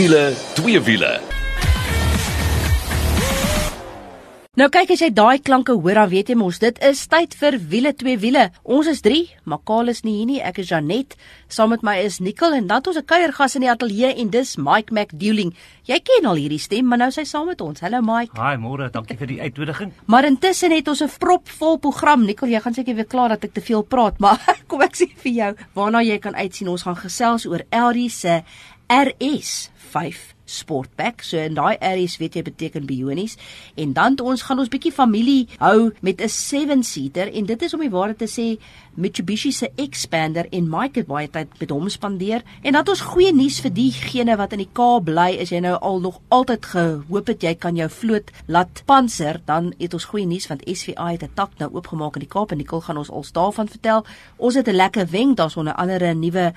wiele, twee wiele. Nou kyk as jy daai klanke hoor dan weet jy mos dit is tyd vir wiele twee wiele. Ons is 3, Makaal is nie hier nie, ek is Janet. Saam met my is Nicole en dan het ons 'n kuiergas in die ateljee en dis Mike McDueling. Jy ken al hierdie stem, maar nou is hy saam met ons. Hallo Mike. Haai, môre, dankie vir die uitnodiging. Maar intussen het ons 'n propvol program. Nicole, jy gaan seker weer klaar dat ek te veel praat, maar kom ek sê vir jou, waarna jy kan uitsien, ons gaan gesels oor Audi se RS5 Sportback. So in daai areas weet jy beteken bionies. En dan ons gaan ons bietjie familie hou met 'n 7-seater en dit is om die waarheid te sê Mitsubishi se Xpander en Mike het baie tyd met hom spandeer. En dat ons goeie nuus vir diegene wat in die Kaap bly is jy nou al nog altyd gehoop het jy kan jou vloot laat panser dan het ons goeie nuus want SVA het 'n tak nou oopgemaak in die Kaap. En Nicole gaan ons als daarvan vertel. Ons het 'n lekker wenk daar's onder andere 'n nuwe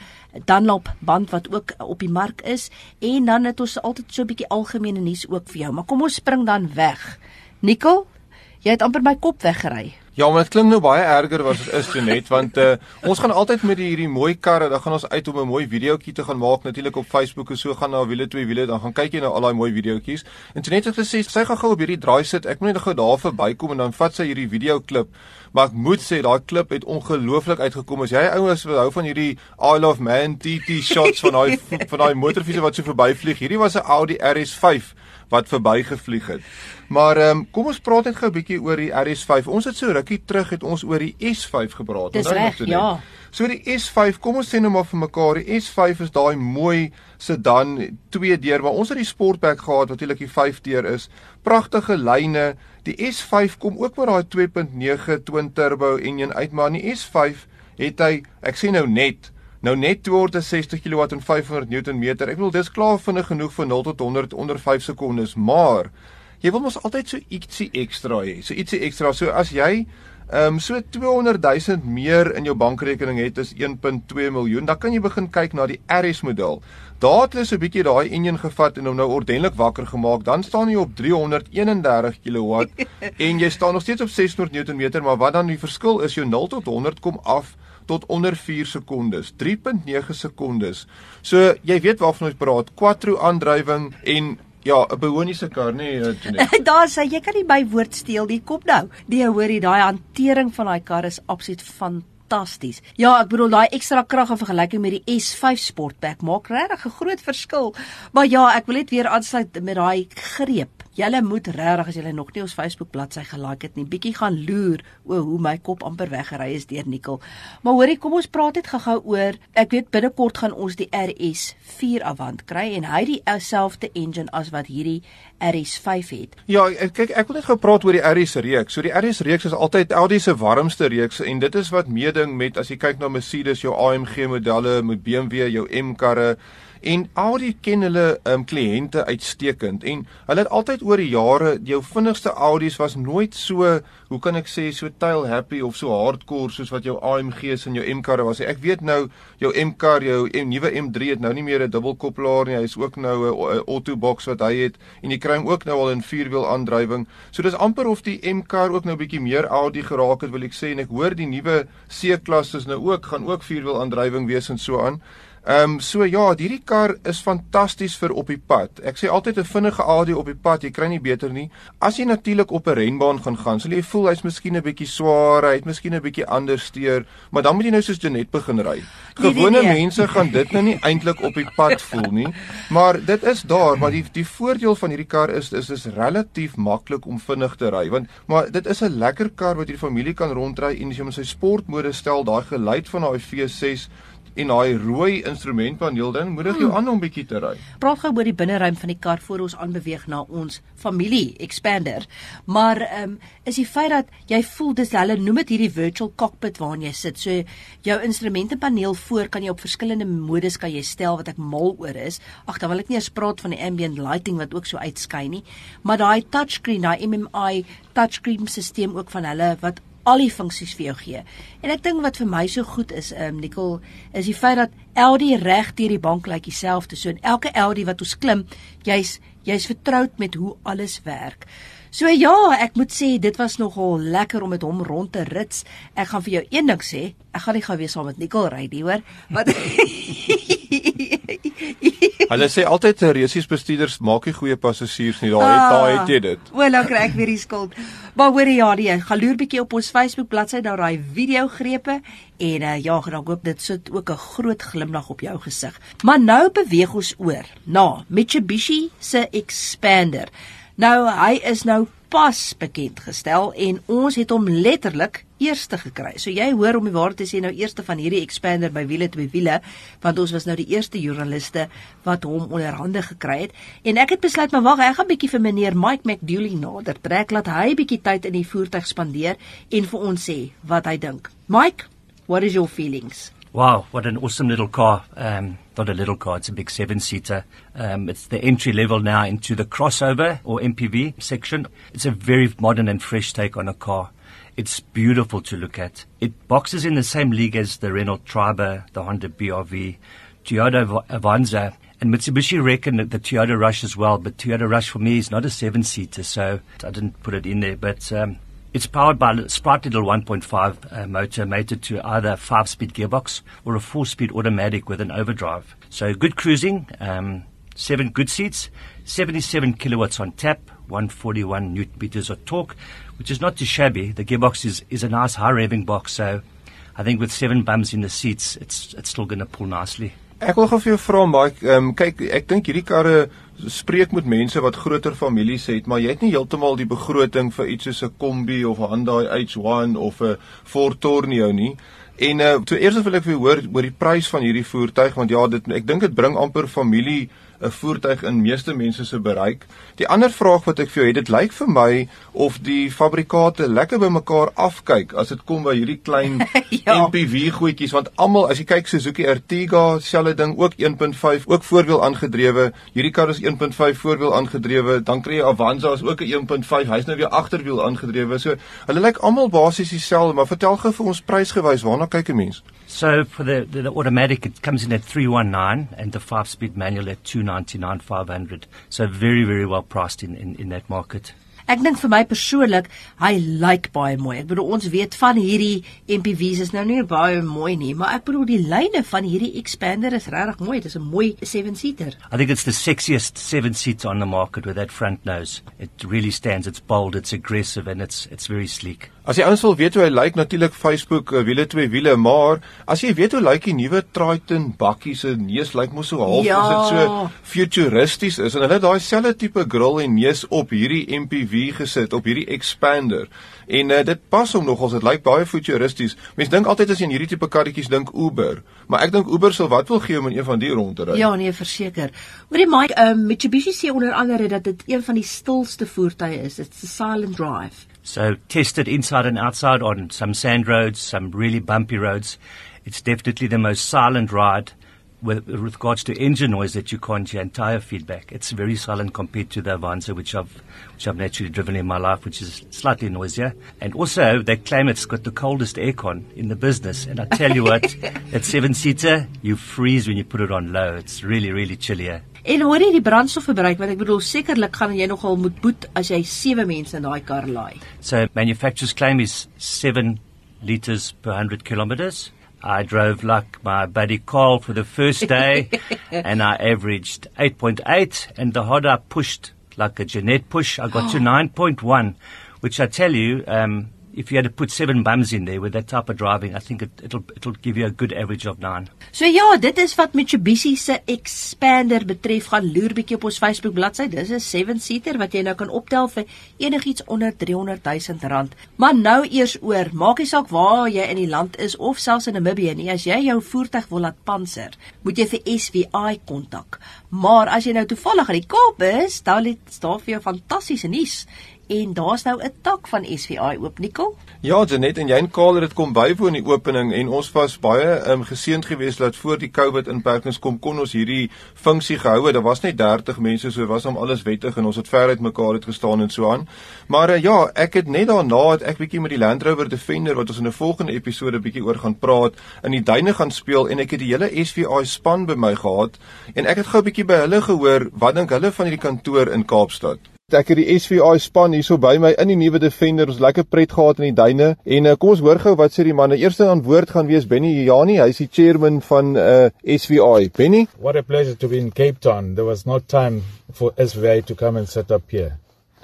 Dunlop band wat ook op die mark is. En dan het ons altyd so 'n bietjie algemene nuus ook vir jou, maar kom ons spring dan weg. Nikkel, jy het amper my kop weggery. Ja, maar dit klink nou baie erger as dit is net want uh, ons gaan altyd met die hierdie mooi karre, dan gaan ons uit om 'n mooi videoetjie te gaan maak natuurlik op Facebook en so gaan na wiele twee wiele, dan gaan kyk jy na al daai mooi videoetjies. En toe net het gesê sy gaan gou op hierdie draai sit. Ek moet net gou daar verbykom en dan vat sy hierdie videoklip. Maar ek moet sê daai klip het ongelooflik uitgekom. As jy ouens wil hou van hierdie I love man TT shots van daai van daai motorfiets wat so verbyvlieg. Hierdie was 'n Audi RS5 wat verbygevlieg het. Maar ehm um, kom ons praat net gou 'n bietjie oor die RS5. Ons het so rukkie terug het ons oor die S5 gepraat. Dis reg, ja. So die S5, kom ons sê nou maar vir mekaar, die S5 is daai mooi sedan twee deur, maar ons het die Sportback gehad wat eintlik die 5 deur is. Pragtige lyne. Die S5 kom ook met daai 2.9 twin turbo enjin uit, maar in die S5 het hy, ek sê nou net Nou net 260 kW en 500 Nm. Ek bedoel dis klaar vinnig genoeg vir 0 tot 100 onder 5 sekondes, maar jy wil mos altyd so ietsie ekstra hê. So ietsie ekstra. So as jy ehm um, so 200 000 meer in jou bankrekening het as 1.2 miljoen, dan kan jy begin kyk na die RS model. Daar het hulle so 'n bietjie daai enjin gevat en hom nou ordentlik wakker gemaak. Dan staan jy op 331 kW en jy staan nog steeds op 600 Nm, maar wat dan die verskil is jou 0 tot 100 kom af tot onder 4 sekondes, 3.9 sekondes. So jy weet waarvan ons praat, quattro aandrywing en ja, 'n bioniese kar, nee, Daar sê jy kan nie by woord steel die kop nou. Die hoorie daai hantering van daai kar is absoluut fantasties. Ja, ek bedoel daai ekstra krag in vergelyking met die S5 Sportback maak regtig 'n groot verskil. Maar ja, ek wil net weer aansluit met daai greep Julle moet regtig as julle nog nie ons Facebook bladsy gelike het nie, bietjie gaan loer o hoe my kop amper weggery is deur Nikkel. Maar hoorie, kom ons praat net gou-gou oor. Ek weet binnekort gaan ons die RS4 Avant kry en hy het dieselfde engine as wat hierdie RS5 het. Ja, kyk, ek wil net gou praat oor die RS reeks. So die RS reeks is altyd Audi se warmste reeks en dit is wat meeding met as jy kyk na Mercedes, jou AMG modelle, met BMW, jou M karre En Audi ken hulle um, kliënte uitstekend en hulle het altyd oor die jare jou vinnigste Audi's was nooit so, hoe kan ek sê, so tail happy of so hardcore soos wat jou AMG's en jou M-karre was. Ek weet nou jou M-kar, jou M, nuwe M3 het nou nie meer 'n dubbelkoppelaar nie. Hy is ook nou 'n auto box wat hy het en jy kry hom ook nou al in vierwiel aandrywing. So dis amper of die M-kar ook nou bietjie meer Audi geraak het, wil ek sê en ek hoor die nuwe C-klasses nou ook gaan ook vierwiel aandrywing wees en so aan. Ehm um, so ja, hierdie kar is fantasties vir op die pad. Ek sê altyd 'n vinnige AD op die pad, jy kry nie beter nie. As jy natuurlik op 'n renbaan gaan gaan, sal jy voel hy's miskien 'n bietjie swaar, hy't miskien 'n bietjie anders steur, maar dan moet jy nou soos Janet begin ry. Gewone nee, nee, nee. mense gaan dit nou nie eintlik op die pad voel nie, maar dit is daar, maar die die voordeel van hierdie kar is is is relatief maklik om vinnig te ry, want maar dit is 'n lekker kar wat jy die familie kan rondry en as jy hom in sy sportmodus stel, daai geluid van daai V6 en daai rooi instrumentpaneel dan moedig jou hmm. aan om bietjie te ry. Praat gou oor die binneruim van die kar voor ons aanbeweeg na ons familie expander. Maar ehm um, is die feit dat jy voel dis hulle noem dit hierdie virtual cockpit waarin jy sit. So jou instrumentepaneel voor kan jy op verskillende modus kan jy stel wat ek mal oor is. Ag dan wil ek nie eens praat van die ambient lighting wat ook so uitskyn nie. Maar daai touchscreen, daai MMI touchscreen stelsel ook van hulle wat al die funksies vir jou gee. En ek dink wat vir my so goed is, ehm um, Nicole, is die feit dat LD reg deur die bank lyk dieselfde. So in elke LD wat ons klim, jy's jy's vertroud met hoe alles werk. So ja, ek moet sê dit was nogal lekker om met hom rond te rits. Ek gaan vir jou een ding sê, ek gaan nie gou weer saam met Nicole ry nie, hoor. Wat Hulle sê altyd resies bestuurders maak nie goeie passasiers nie. Daar het daar het jy dit. O, nou kry ek weer die skuld. Maar hoor jy, ja, die gaan loer bietjie op ons Facebook bladsy daar daai video grepe en uh, ja, ek hoop dit sit ook 'n groot glimlag op jou gesig. Maar nou beweeg ons oor na Mitsubishi se Expander. Nou hy is nou pas bekend gestel en ons het hom letterlik eerste gekry. So jy hoor om die waarheid te sê nou eerste van hierdie expander by wiele te wiele want ons was nou die eerste joernaliste wat hom onder hande gekry het en ek het besluit maar wag ek gaan bietjie vir meneer Mike McDooley nader trek laat hy bietjie tyd in die voertuig spandeer en vir ons sê wat hy dink. Mike, what is your feelings? Wow, what an awesome little car. Um, not a little car, it's a big seven seater. Um, it's the entry level now into the crossover or MPV section. It's a very modern and fresh take on a car. It's beautiful to look at. It boxes in the same league as the Renault Triber, the Honda BRV, Toyota Avanza, and Mitsubishi reckon that the Toyota Rush as well. But Toyota Rush for me is not a seven seater, so I didn't put it in there. But um, it's powered by a sprite little 1.5 uh, motor mated to either a 5-speed gearbox or a 4-speed automatic with an overdrive. So good cruising, um, seven good seats, 77 kilowatts on tap, 141 newton meters of torque, which is not too shabby. The gearbox is, is a nice high revving box, so I think with seven bums in the seats, it's, it's still going to pull nicely. Ek wil gou vir jou vra Mike, ehm um, kyk ek dink hierdie karre spreek met mense wat groter families het, maar jy het nie heeltemal die begroting vir iets soos 'n Kombi of 'n Hyundai H1 of 'n Ford Tourneo nie. En uh toe eers wil ek vir hoor oor die prys van hierdie voertuig want ja, dit ek dink dit bring amper familie 'n voertuig in meeste mense se bereik. Die ander vraag wat ek vir jou het, dit lyk vir my of die fabrikate lekker by mekaar afkyk as dit kom by hierdie klein ja. MPV goedjies want almal as jy kyk Suzuki Ertiga, selfe ding ook 1.5, ook voorwiel aangedrewe. Hierdie kar is 1.5 voorwiel aangedrewe. Dan kry jy Avanza is ook 'n 1.5. Hy's nou weer agterwiel aangedrewe. So hulle lyk almal basies dieselfde, maar vertel gou vir ons prysgewys, waarna kyk 'n mens? So for the, the, the automatic, it comes in at 319 and the five-speed manual at 299 500. So very, very well priced in, in, in that market. Ek dink vir my persoonlik, hy lyk baie mooi. Ek bedoel ons weet van hierdie MPV's is nou nie baie mooi nie, maar ek bedoel die lyne van hierdie Expander is regtig mooi. Dit is 'n mooi 7-seater. I think it's the sexiest 7-seater on the market with that front nose. It really stands. It's bold, it's aggressive and it's it's very sleek. As jy ons wil weet hoe hy lyk natuurlik Facebook uh, wiele twee wiele maar as jy weet hoe lyk die nuwe Triton bakkie se neus lyk mos so half ja. is dit so futuristies is en hulle daai selfde tipe grill en neus op hierdie MPV gesit op hierdie expander. En uh, dit pas hom nogals dit lyk baie futuristies. Mense dink altyd as jy in hierdie tipe karretjies dink Uber. Maar ek dink Uber sal wat wil gee om in een van die rond te ry. Ja nee verseker. Hoorie Mike um, Mitsubishi sê onder andere dat dit een van die stilste voertuie is. It's a silent drive. So tested inside and outside on some sand roads, some really bumpy roads. It's definitely the most silent ride with, with regards to engine noise that you can't hear entire feedback. It's very silent compared to the Avanza, which I've, which I've naturally driven in my life, which is slightly noisier. And also, they claim it's got the coldest aircon in the business. And I tell you what, that seven seater, you freeze when you put it on low. It's really, really chillier. En hoor jy die brandstofverbruik want ek bedoel sekerlik gaan jy nogal moet boet as jy sewe mense in daai kar laai. So manufacturer's claim is 7 liters per 100 kilometers. I drove like my buddy Carl for the first day and I averaged 8.8 and the harder I pushed like a Jeanette push I got to 9.1 which I tell you um if you had to put seven bums in there with that type of driving, I think it, it'll it'll give you a good average of 9. So ja, dit is wat Mitsubishi se Expander betref. Gaan loer bietjie op ons Facebook bladsy. Dis 'n 7-seater wat jy nou kan optel vir enigiets onder 300 000 rand. Maar nou eers oor, maak nie saak waar jy in die land is of selfs in Namibië nie. As jy jou voertuig wil laat panser, moet jy vir SVI kontak. Maar as jy nou toevallig in die Kaap is, dan het daar vir jou fantastiese nuus en daar's nou 'n tak van SVI oop Nikkel. Ja, Janet en Jane Kaal het dit kom bywoon die opening en ons was baie um, geseënd geweest dat voor die COVID inperkings kom kon ons hierdie funksie gehou het. Daar was net 30 mense, so was hom alles wettig en ons het ver uit mekaar het gestaan en so aan. Maar uh, ja, ek het net daarna het ek bietjie met die Land Rover Defender wat ons in 'n volgende episode bietjie oor gaan praat, in die duine gaan speel en ek het die hele SVI span by my gehad en ek het gou bietjie by hulle gehoor wat dink hulle van hierdie kantoor in Kaapstad. Ek het die SVI span hierso by my in die nuwe Defender. Ons lekker pret gehad in die duine. En uh, kom ons hoor gou wat sê die manne. Eerste aan woord gaan wees Benny Jani. Hy's die chairman van uh, SVI. Benny? What a pleasure to be in Cape Town. There was no time for SVI to come and set up here.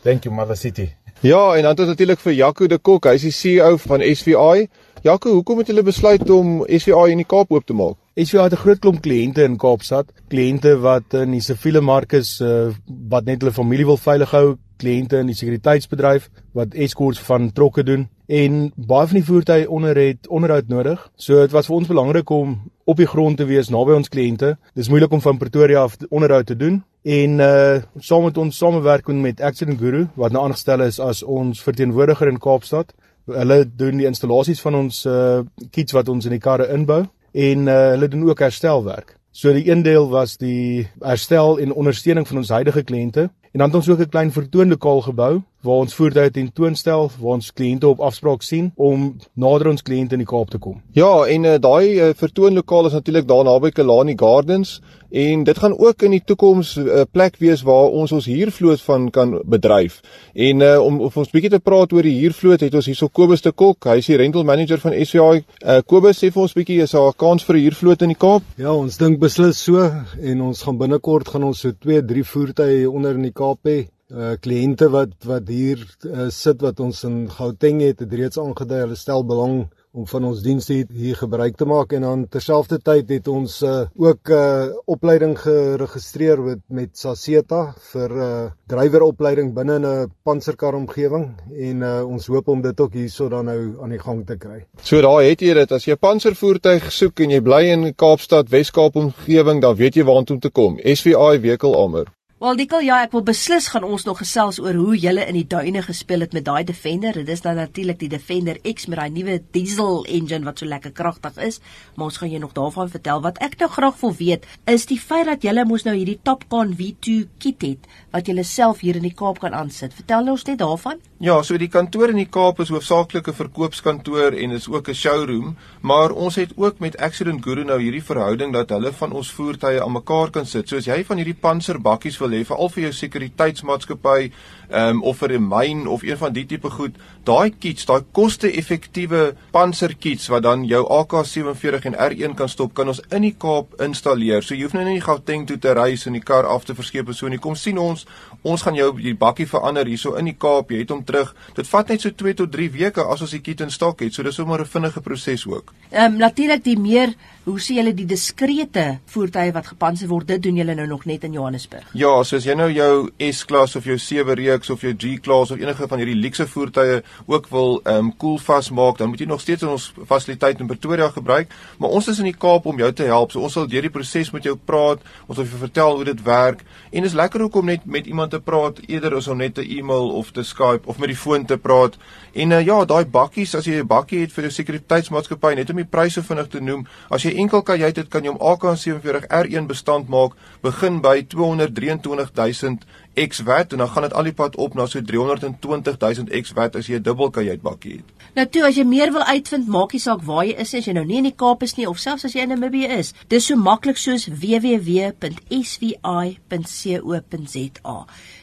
Thank you Mother City. Ja, en dan het ons natuurlik vir Jaco de Kok. Hy's die CEO van SVI. Jaco, hoekom het julle besluit om SVI in die Kaap oop te maak? SVI het 'n groot klomp kliënte in Kaapstad, kliënte wat in die siviele mark is uh, wat net hulle familie wil veilig hou, kliënte in die sekuriteitsbedryf wat escorts van trokke doen en baie van die voertuie onder het onderhoud nodig. So dit was vir ons belangrik om op die grond te wees naby ons kliënte. Dis moeilik om van Pretoria af onderhoud te doen en uh saam met ons samewerking met Accident Guru wat nou aangestel is as ons verteenwoordiger in Kaapstad. Hulle doen die installasies van ons uh kits wat ons in die karre inbou en uh, hulle doen ook herstelwerk. So die een deel was die herstel en ondersteuning van ons huidige kliënte en dan het ons ook 'n klein vertoonlokaal gebou waar ons voertuie tentoonstel waar ons kliënte op afspraak sien om nader ons kliënte in die Kaap te kom. Ja, en uh, daai uh, vertoonlokaal is natuurlik daar naby Kalani Gardens en dit gaan ook in die toekoms 'n uh, plek wees waar ons ons huurvloot van kan bedryf. En uh, om of ons bietjie te praat oor die huurvloot, het ons hierso Kobus de Kok, hy is die rental manager van SVI. Uh, Kobus sê vir ons bietjie is daar 'n kans vir 'n huurvloot in die Kaap? Ja, ons dink beslis so en ons gaan binnekort gaan ons so 2, 3 voertuie onder in die Kaap hê uh kliënte wat wat hier uh, sit wat ons in Gauteng het, het reeds aangedui hulle stel belang om van ons dienste hier, hier gebruik te maak en dan terselfdertyd het ons uh, ook 'n uh, opleiding geregistreer met met Saseta vir 'n uh, dryweropleiding binne 'n panserkar omgewing en uh, ons hoop om dit ook hierso dan nou aan die gang te kry. So daar het jy dit as jy 'n panservoertuig soek en jy bly in Kaapstad, Wes-Kaap omgewing, dan weet jy waartoe om te kom. SVI Vehicle Armor. Wel Dikkel, ja, ek wil beslis gaan ons nog gesels oor hoe jy in die duine gespeel het met daai Defender. Dit is dan natuurlik die Defender X met daai nuwe diesel engine wat so lekker kragtig is. Maar ons gaan jou nog daarvan vertel. Wat ek nou graag wil weet, is die feit dat jy mos nou hierdie Topcon V2 kit het wat jy self hier in die Kaap kan aansit. Vertel nou ons net daarvan. Ja, so die kantoor in die Kaap is hoofsaaklik 'n verkoopskantoor en is ook 'n showroom, maar ons het ook met Accident Guru nou hierdie verhouding dat hulle van ons voertuie aan mekaar kan sit. So as jy van hierdie panserbakkies wil hê vir al vir jou sekuriteitsmaatskappy, um, of vir 'n myn of een van die tipe goed, daai kits, daai koste-effektiewe panserkits wat dan jou AK47 en R1 kan stop, kan ons in die Kaap installeer. So jy hoef nou nie Gauteng toe te ry en die kar af te verskeep en so nie. Kom sien ons, ons gaan jou die bakkie verander hierso in die Kaap. Jy het hom terug. Dit vat net so 2 tot 3 weke as ons die kit in stok het. So dis sommer 'n vinnige proses ook. Ehm um, natuurlik die meer hoe sê julle die diskrete voertuie wat gepanser word, dit doen julle nou nog net in Johannesburg. Ja, Ja, so as jy nou jou S-klas of jou 7 reeks of jou G-klas of enige van hierdie luukse voertuie ook wil ehm um, koel cool vasmaak, dan moet jy nog steeds ons fasiliteit in Pretoria gebruik, maar ons is in die Kaap om jou te help. So ons sal deur die proses met jou praat, ons sal jou vertel hoe dit werk en is lekker ook om net met iemand te praat eerder as om net 'n e-mail of te Skype of met die foon te praat. En uh, ja, daai bakkies, as jy 'n bakkie het vir jou sekuriteitsmaatskappy, net om die pryse vinnig te noem, as jy enkel kajuit het, kan jy hom AK47R1 bestand maak, begin by 223 25000 xwatt en dan gaan dit al die pad op na so 320000 xwatt as jy 'n dubbelkajuit bakkie het. Nou toe as jy meer wil uitvind, maak nie saak waar jy is as jy nou nie in die Kaap is nie of selfs as jy in Namibië is. Dis so maklik soos www.svi.co.za.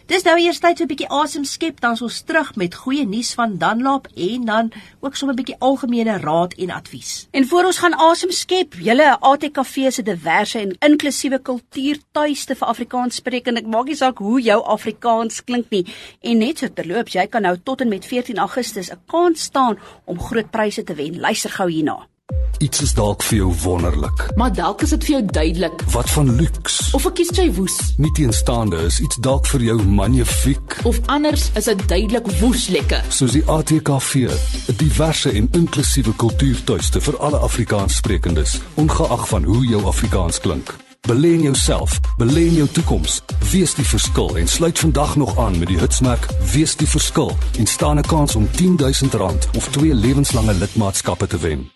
Dis nou eers tyd so 'n bietjie asem skep, dan ons terug met goeie nuus van Dunlop en dan ook sommer 'n bietjie algemene raad en advies. En voor ons gaan asem skep, julle ATKV se diverse en inklusiewe kultuurtuiste vir Afrikaans spreek en ek maak nie saak hoe jou Afrikaans klink nie. En net so terloops, jy kan nou tot en met 14 Augustus 'n kans staan om groot pryse te wen. Luister gou hierna. Iets is dalk vir jou wonderlik. Maar dalk is dit vir jou duidelik. Wat van luks? Of ek kies jy woes. Nie teenstaande is iets dalk vir jou magnifiek. Of anders is dit duidelik woes lekker. Soos die ATKV, 'n diverse en inklusiewe kultuurtuiste vir alle Afrikaanssprekendes, ongeag van hoe jou Afrikaans klink. Belê in jouself, belê in jou toekoms. Wees die verskil en sluit vandag nog aan met die hitsmerk Wees die verskil en staan 'n kans om R10000 of twee lewenslange lidmaatskappe te wen.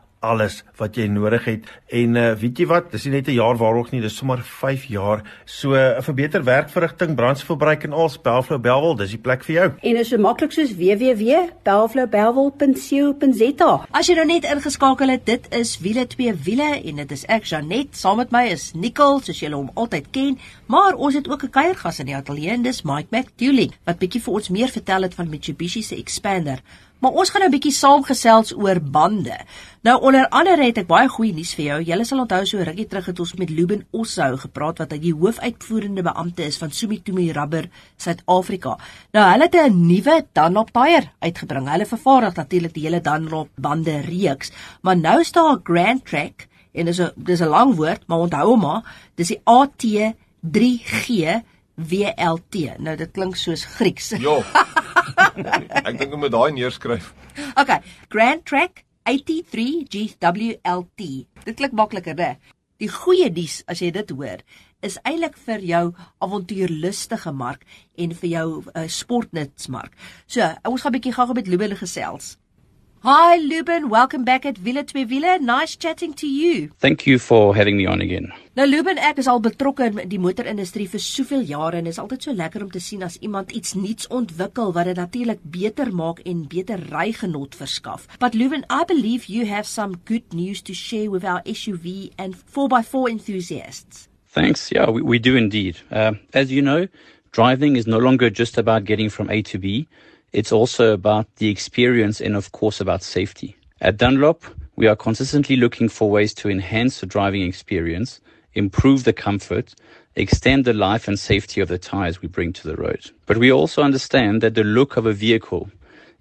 alles wat jy nodig het. En uh, weet jy wat, dis nie net 'n jaar waarog nie, dis sommer 5 jaar. So uh, vir beter werkverrigting, brandstofverbruik en als Bellflow Bellville, dis die plek vir jou. En is so maklik soos www.bellflowbellville.co.za. As jy nou net ingeskakel het, dit is wiele twee wiele en dit is ek Janet, saam met my is Nicole, soos julle hom altyd ken, maar ons het ook 'n kuiergas in die ateljee en dis Mike McDoulie wat bietjie vir ons meer vertel het van Mitsubishi se Expander. Maar ons gaan nou 'n bietjie saamgesels oor bande. Nou onder andere het ek baie goeie nuus vir jou. Julle sal onthou so rukkie terug het ons met Luben Oshou gepraat wat hy die hoofuitvoerende beampte is van Sumitomo Rubber Suid-Afrika. Nou hulle het 'n nuwe Dunlop tyre uitgebring. Hulle vervaardig natuurlik die hele Dunlop bande reeks, maar nou is daar 'n Grand Track en dis 'n dis 'n lang woord, maar onthou hom maar, dis die AT3G WLT. Nou dit klink soos Grieks. Ja. ek dink om dit daai neerskryf. Okay, Grand Track 83 GWLT. Dit klink makliker, né? Die goeie nuus as jy dit hoor, is eintlik vir jou avontuurlustige mark en vir jou uh, sportnutsmark. So, ons gaan 'n bietjie gou-gou met Luben gesels. Hi Luben, welcome back at Villa Twee Wiele. Nice chatting to you. Thank you for having me on again. Nou Luben, ek is al betrokke in die motorindustrie vir soveel jare en is altyd so lekker om te sien as iemand iets nuuts ontwikkel wat dit natuurlik beter maak en beter rygenot verskaf. But Luben, I believe you have some good news to share with our SUV and 4x4 enthusiasts. Thanks. Yeah, we, we do indeed. Uh, as you know, driving is no longer just about getting from A to B. It's also about the experience and, of course, about safety. At Dunlop, we are consistently looking for ways to enhance the driving experience, improve the comfort, extend the life and safety of the tires we bring to the road. But we also understand that the look of a vehicle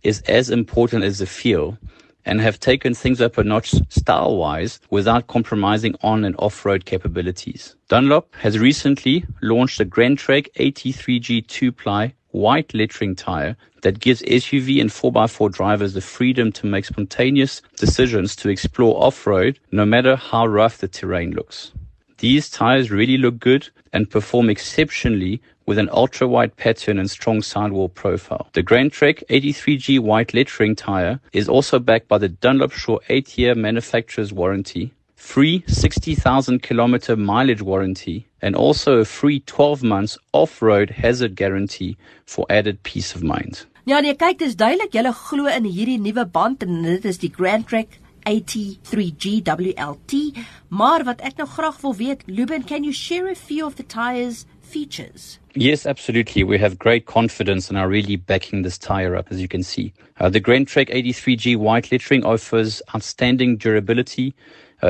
is as important as the feel and have taken things up a notch style wise without compromising on and off road capabilities. Dunlop has recently launched the Grand Trek 83G 2 ply white lettering tire that gives SUV and 4x4 drivers the freedom to make spontaneous decisions to explore off-road no matter how rough the terrain looks. These tires really look good and perform exceptionally with an ultra-wide pattern and strong sidewall profile. The Grand Trek 83G white lettering tire is also backed by the Dunlop Shore 8-year manufacturer's warranty free 60,000 kilometer mileage warranty, and also a free 12 months off-road hazard guarantee for added peace of mind. Ja, nee, kyk, dis duidelik julle glo in hierdie nuwe band en dit is die Grand Trek 83G WLT. Maar wat ek nou graag wil weet, Luben, can you share a few of the tires features? Yes, absolutely. We have great confidence and are really backing this tire up, as you can see. Uh, the Grand Trek 83G white lettering offers outstanding durability,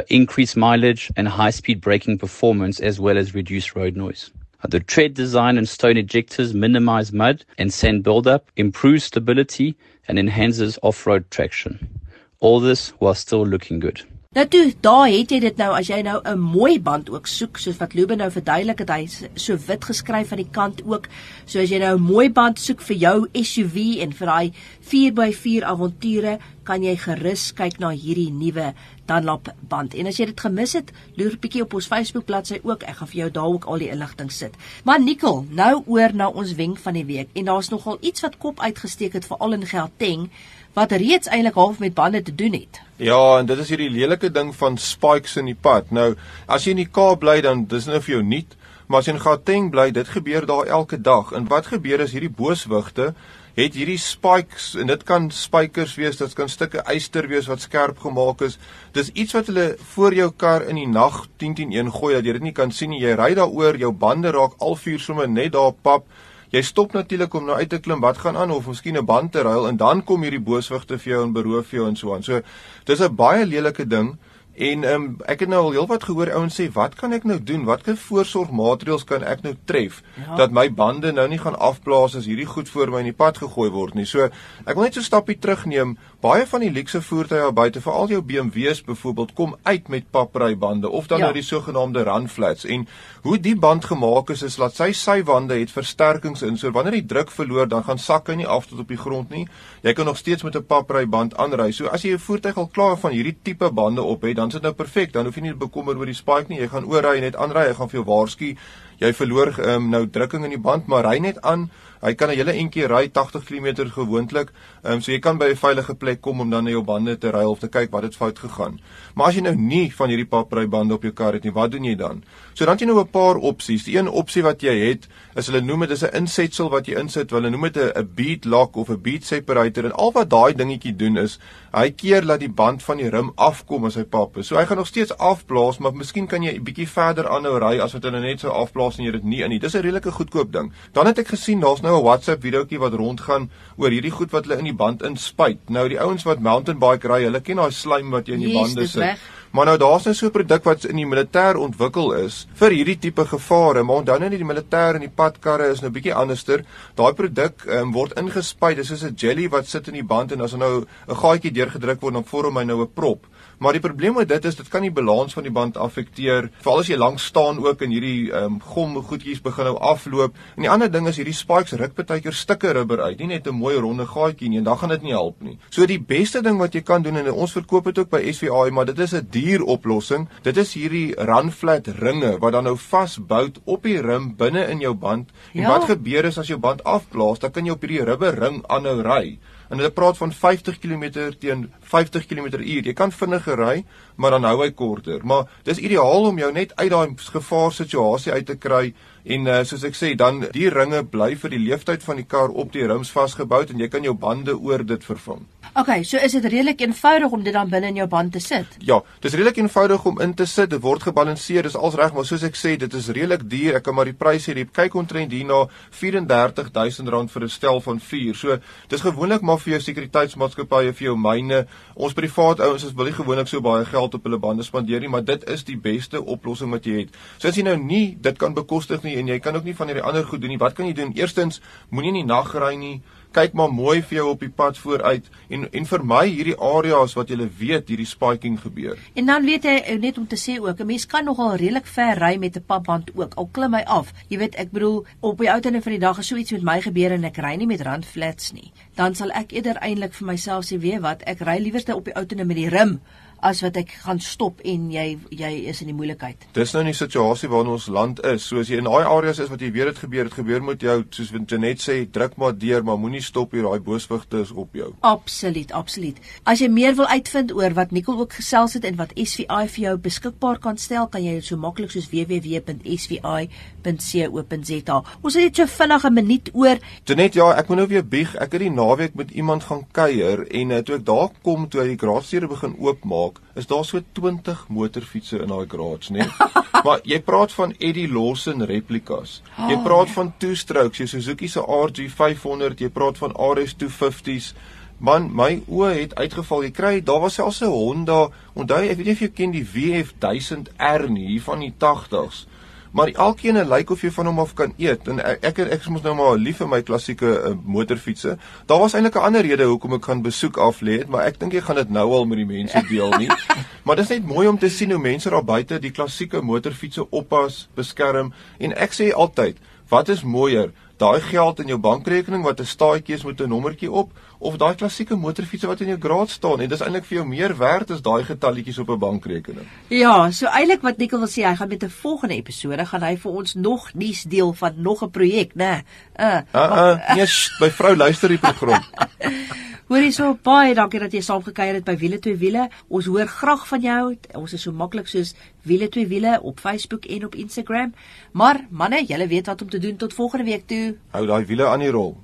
increased mileage, and high speed braking performance, as well as reduced road noise. Uh, the tread design and stone ejectors minimize mud and sand buildup, improves stability, and enhances off road traction. All this while still looking good. Nou toe, daar het jy dit nou as jy nou 'n mooi band ook soek, soos wat Luben nou verduidelik het, hy so wit geskryf aan die kant ook. So as jy nou 'n mooi band soek vir jou SUV en vir daai 4x4 avonture, kan jy gerus kyk na hierdie nuwe Dunlop band. En as jy dit gemis het, loer bietjie op ons Facebook bladsy ook. Ek gaan vir jou daar ook al die inligting sit. Maar Nicole, nou oor na ons wenk van die week. En daar's nogal iets wat kop uitgesteek het veral in Gauteng wat reeds eintlik half met bande te doen het. Ja, en dit is hierdie lelike ding van spikes in die pad. Nou, as jy in die Kaap bly dan dis nou vir jou nuut, maar as jy in Gauteng bly, dit gebeur daar elke dag. En wat gebeur is hierdie booswigte het hierdie spikes en dit kan spykers wees, dit kan stukke yster wees wat skerp gemaak is. Dis iets wat hulle voor jou kar in die nag 10-10-1 gooi dat jy dit nie kan sien nie. Jy ry daaroor, jou bande raak al vier sommer net daar pap. Jy stop natuurlik om nou uit te klim, wat gaan aan of miskien 'n band te ruil en dan kom hierdie booswigte vir jou en beroof jou en so aan. So dis 'n baie lelike ding. En ehm um, ek het nou al heelwat gehoor ouens sê, "Wat kan ek nou doen? Watter voorsorgmaatreëls kan ek nou tref ja. dat my bande nou nie gaan afblaas as hierdie goed voor my in die pad gegooi word nie?" So, ek wil net so 'n stappie terugneem. Baie van die luxe voertuie daar buite, veral jou BMW's byvoorbeeld, kom uit met paprybande of dan ja. nou die sogenaamde run flats. En hoe die band gemaak is, is dat sy sywande het versterkings in. So wanneer die druk verloor, dan gaan sak hy nie af tot op die grond nie. Jy kan nog steeds met 'n papryband aanry. So as jy 'n voertuig al klaar van hierdie tipe bande op het, dan is dit nou perfek. Dan hoef jy nie bekommer oor die spike nie. Jy gaan oorry net aanry, hy gaan vir jou waarsku. Jy verloor um, nou drukking in die band, maar ry net aan Hy kan 'n hele entjie ry 80 km gewoonlik. Ehm um, so jy kan by 'n veilige plek kom om dan na jou bande te ry of te kyk wat het fout gegaan. Maar as jy nou nie van hierdie paprybbande op jou kar het nie, wat doen jy dan? So dan het jy nou 'n paar opsies. Die een opsie wat jy het, is hulle noem dit is 'n insetsel wat jy insit. Hulle noem dit 'n bead lock of 'n bead separator en al wat daai dingetjie doen is hy keer dat die band van die rim afkom as hy pap is. So hy gaan nog steeds afblaas, maar miskien kan jy 'n bietjie verder aanhou ry as wat hulle net so afblaas en jy dit nie in nie. Dis 'n redelike goedkoop ding. Dan het ek gesien daar's nou 'n WhatsApp videoetjie wat rondgaan oor hierdie goed wat hulle in die band inspuit. Nou die ouens wat mountain bike ry, hulle ken daai slijm wat jy in die Yes, bande sit. weg. Maar nou daar's nou so 'n produk wat in die militêr ontwikkel is vir hierdie tipe gevare, maar onthou nie die militêr en die padkarre is nou bietjie anderster. Daai produk um, word ingespuit, dis soos 'n jelly wat sit in die band en as er nou 'n gaatjie deurgedruk word, dan vorm hy nou 'n prop. Maar die probleem met dit is dit kan die balans van die band affekteer, veral as jy lank staan ook en hierdie ehm um, gom goedjies begin nou afloop. En die ander ding is hierdie spikes ruk baie keer stukke rubber uit, nie net 'n mooi ronde gaatjie nie en dan gaan dit nie help nie. So die beste ding wat jy kan doen en ons verkoop dit ook by SVI, maar dit is 'n duur oplossing. Dit is hierdie run flat ringe wat dan nou vasbou op die rim binne in jou band. En Ja. wat gebeur is as jou band afblaas, dan kan jy op hierdie rubber ring aanhou ry. En hulle praat van 50 km teen 50 km/h. Jy kan vinniger ry, maar dan hou hy korter. Maar dis ideaal om jou net uit daai gevaarsituasie uit te kry en uh, soos ek sê, dan die ringe bly vir die lewensduur van die kar op die rims vasgebou en jy kan jou bande oor dit vervang. Okay, so is dit redelik eenvoudig om dit dan binne in jou band te sit. Ja, dis redelik eenvoudig om in te sit. Dit word gebalanseer, dis als reg, maar soos ek sê, dit is redelik duur. Ek kan maar die prys hê, jy kyk omtrent hierna R34000 vir 'n stel van 4. So, dis gewoonlik maar vir jou sekuriteitsmaatskappye, vir jou myne. Ons privaat ouens is wil nie gewoonlik so baie geld op hulle bande spandeer nie, maar dit is die beste oplossing wat jy het. So as jy nou nie dit kan bekostig nie en jy kan ook nie van hierdie ander goed doen nie, wat kan jy doen? Eerstens, moenie in die nag ry nie kyk maar mooi vir jou op die pad vooruit en en vermy hierdie areas wat jy weet hierdie spiking gebeur. En dan weet jy eh, net om te sê ook, 'n mens kan nogal redelik ver ry met 'n papband ook. Al klim hy af. Jy weet, ek bedoel, op die ou tande van die dag as so iets met my gebeur en ek ry nie met randflats nie, dan sal ek eerder eintlik vir myself sê, weet wat, ek ry liewer op die ou tande met die rim as wat ek gaan stop en jy jy is in die moeilikheid. Dis nou nie die situasie waarin ons land is. So as jy in daai areas is wat jy weet dit gebeur, dit gebeur met jou, soos wat Janet sê, druk maar deur, maar moenie stop hier, daai booswigte is op jou. Absoluut, absoluut. As jy meer wil uitvind oor wat Nicole ook gesels het en wat SVI vir jou beskikbaar kan stel, kan jy dit so maklik soos www.svi.co.za. Ons het net so vinnig 'n minuut oor. Janet, ja, ek moet nou weer bieg. Ek het die naweek met iemand gaan kuier en uh, toe ek daar kom toe hy die garage begin oopmaak, is daar so 20 motorfietsse in daai garage, né? maar jy praat van Eddie Lawson replikas. Jy praat van two-strokes, jou Suzuki se RG500, jy praat van RS 250s. Man, my oë het uitgeval. Jy kry, daar was selfs 'n Honda. Onthou, ek weet nie of jy ken die WF 1000R nie, hier van die 80s. Maar elkeen lyk of jy van hom af kan eet en ek ek, ek is mos nou maar lief vir my klassieke uh, motorfietsse. Daar was eintlik 'n ander rede hoekom ek gaan besoek af lê het, maar ek dink ek gaan dit nou al met die mense deel nie. maar dit is net mooi om te sien hoe mense daar buite die klassieke motorfietsse oppas, beskerm en ek sê altyd, wat is mooier? Daai geld in jou bankrekening wat 'n staatjie is met 'n nommertjie op of daai klassieke motorfietsse wat in jou garage staan en dis eintlik vir jou meer werd as daai getalletjies op 'n bankrekening. Ja, so eintlik wat Nicole wil sê, hy gaan met 'n volgende episode gaan hy vir ons nog nuus deel van nog 'n projek, né? Uh, Uh uh, nee, sh, my vrou luister die program. Hoorie so baie dankie dat jy saam gekuier het by Wiele twee wiele. Ons hoor graag van jou. Ons is so maklik soos Wiele twee wiele op Facebook en op Instagram. Maar manne, julle weet wat om te doen tot volgende week toe. Hou daai wiele aan die rol.